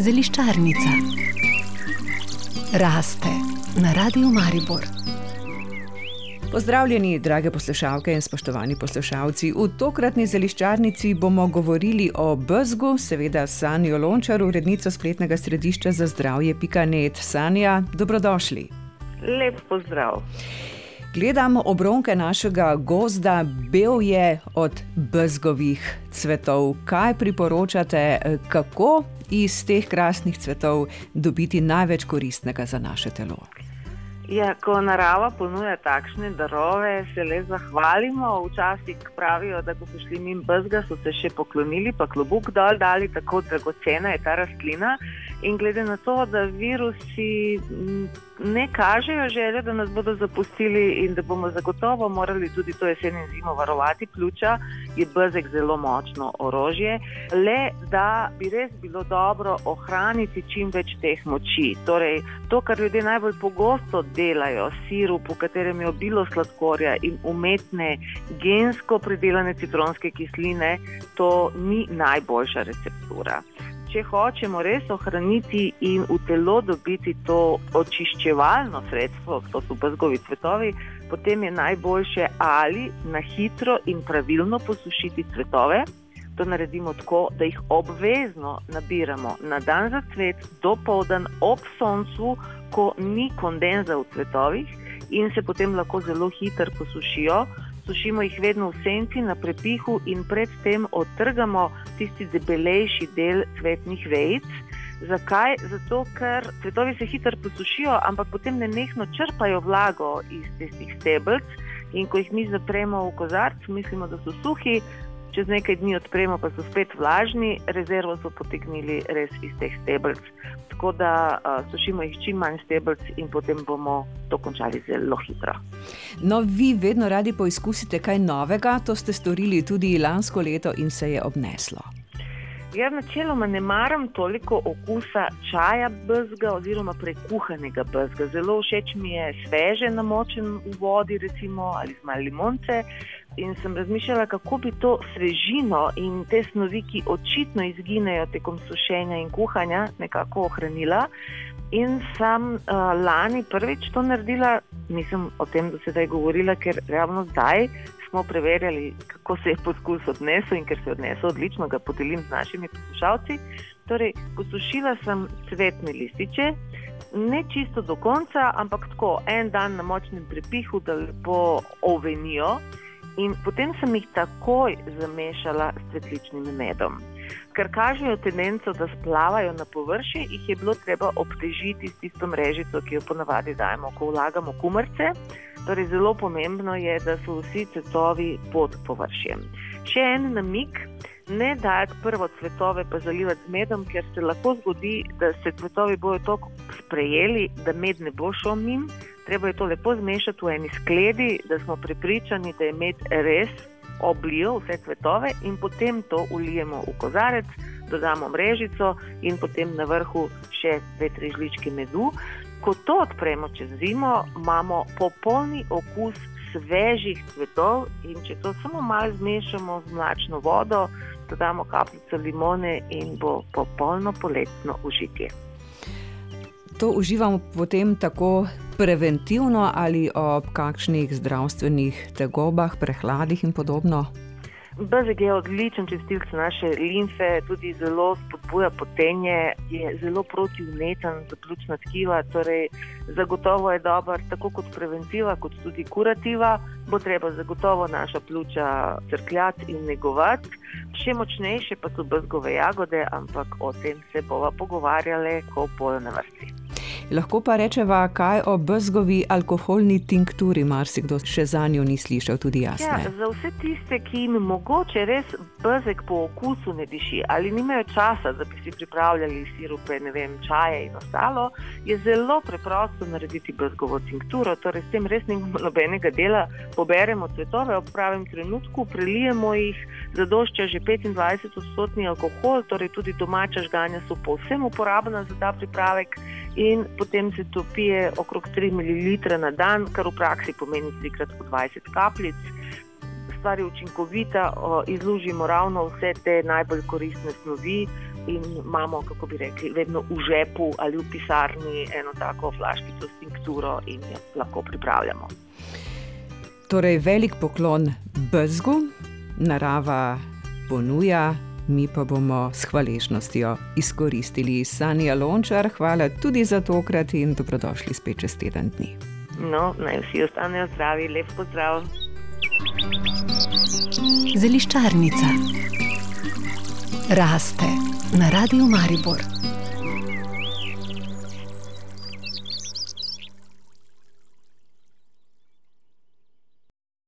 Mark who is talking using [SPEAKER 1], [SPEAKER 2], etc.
[SPEAKER 1] Zeliščarnica raste na radiju Maribor. Pozdravljeni, drage poslušalke in spoštovani poslušalci. V tokratni zeliščarnici bomo govorili o Bzgu, seveda Sanjo Lončar, urednico spletnega središča za zdravje Pikanet. Sanja, dobrodošli.
[SPEAKER 2] Lep pozdrav.
[SPEAKER 1] Gledam obronke našega gozda, bel je od bezgovih cvetov. Kaj priporočate, kako iz teh krasnih cvetov dobiti največ koristnega za naše telo?
[SPEAKER 2] Ja, ko narava ponuja takšne darove, se le zahvalimo. Včasih pravijo, da ko so šli min bezga, so se še poklonili, pa klobuk dol dali, tako dragocena je ta rastlina. In glede na to, da virusi ne kažejo želje, da nas bodo zapustili in da bomo zagotovo morali tudi to jesen in zimo varovati pljuča, je bezek zelo močno orožje. Le da bi res bilo dobro ohraniti čim več teh moči. Torej, to, kar ljudje najbolj pogosto delajo, sirup, v katerem je obilo sladkorja in umetne gensko predelane citronske kisline, to ni najboljša receptura če hočemo res ohraniti in v telo dobiti to očiščevalno sredstvo, to so bazgovi cvetovi, potem je najboljše ali na hitro in pravilno posušiti cvetove. To naredimo tako, da jih obvezno nabiramo na dan za cvet, do povdan ob soncu, ko ni kondenza v cvetovih in se potem lahko zelo hitro posušijo sušimo jih vedno v senci na prepihu in predtem odtrgamo tisti debelejši del cvetnih vejic. Zakaj? Zato, ker cvetovi se hitro posušijo, ampak potem ne nehno črpajo vlago iz tistih stebelc. In ko jih mi zapremo v kozarc, mislimo, da so suhi, čez nekaj dni odpremo, pa so spet vlažni, rezervo so potegnili res iz teh stebelc. Tako da uh, sušimo jih čim manj stebelc in potem bomo to končali zelo hitro.
[SPEAKER 1] No, vi vedno radi poizkusite kaj novega, to ste storili tudi lansko leto in se je obneslo.
[SPEAKER 2] Jaz načeloma ne maram toliko okusa čaja bezga oziroma prekuhanega bezga. Zelo všeč mi je sveže namočen v vodi, recimo ali z malo limonce. In sem razmišljala, kako bi to svežino in te snovi, ki očitno izginejo tekom sušenja in kuhanja, nekako ohranila. In sem uh, lani prvič to naredila, nisem o tem do sedaj govorila, ker ravno zdaj smo preverjali, kako se je poskus odnesel in ker se je odnesel odlično, ga podelim z našimi poslušalci. Torej, posušila sem cvetne lističe, ne čisto do konca, ampak tako en dan na močnem prepihu, da lepo ovenijo. In potem sem jih takoj zamešala s cvetličnim medom. Ker kažejo tendenco, da splavajo na površje, jih je bilo treba obtežiti s tisto mrežico, ki jo ponavadi dajemo, ko vlagamo kumrce. Torej, zelo pomembno je, da so vsi cvetovi pod površjem. Še en namik, ne dajati prvo cvetove, pa zalivati z medom, ker se lahko zgodi, da se cvetovi bojo tako sprejeli, da med ne bo šel njim. Treba je to lepo zmešati v eni skledi, da smo prepričani, da je med res oblijo vse cvetove in potem to ulijemo v kozarec, dodamo mrežico in potem na vrhu še dve, tri žličke medu ko to odpremo čez zimo, imamo popolni okus svežih cvetov. In če to samo malo zmešamo z mlačno vodo, dodamo kapljico limone in bo popolno poletno užitje.
[SPEAKER 1] To uživamo potem tako preventivno ali ob kakšnih zdravstvenih tegobah, prehladih in podobno.
[SPEAKER 2] BZG je odličen čistilc naše limfe, tudi zelo spodbuja potenje, je zelo protivneten za pljučna tkiva, torej zagotovo je dober tako kot preventiva, kot tudi kurativa. Bo treba zagotovo naša pljuča crkljati in negovati. Še močnejše pa so BZG-ove jagode, ampak o tem se bova pogovarjali, ko bojo na vrsti.
[SPEAKER 1] Lahko pa rečeva, kaj o bezgovi alkoholni tinkturi, marsikdo še za njo ni slišal, tudi jaz.
[SPEAKER 2] Ja, za vse tiste, ki jim mogoče res bezeg po okusu ne diši ali nimajo časa, da bi si pripravljali sirupe, ne vem, čaje in ostalo, je zelo preprosto narediti bezgovo tinkturo. Torej, s tem res nimamo nobenega dela, poberemo cvetove ob pravem trenutku, prelijemo jih, zadošča že 25-odstotni alkohol, torej tudi domača žganja so povsem uporabna za ta pripravek in potem se to pije okrog 3 ml na dan, kar v praksi pomeni 3 po 20 kapljic. Stvar je učinkovita, izlužimo ravno vse te najbolj koristne snovi, in imamo, kako bi rekli, vedno v žepu ali v pisarni eno tako flaščico s tinkturo in jo lahko pripravljamo.
[SPEAKER 1] Torej, velik poklon Bezgu, narava ponuja, mi pa bomo s hvaležnostjo izkoristili. Sanja Lončar, hvala tudi za tokrat in dobrodošli spet čez teden dni.
[SPEAKER 2] No, naj vsi ostanejo zdravi, lep pozdrav.
[SPEAKER 3] Zeliščarnica raste na Radiu Maribor.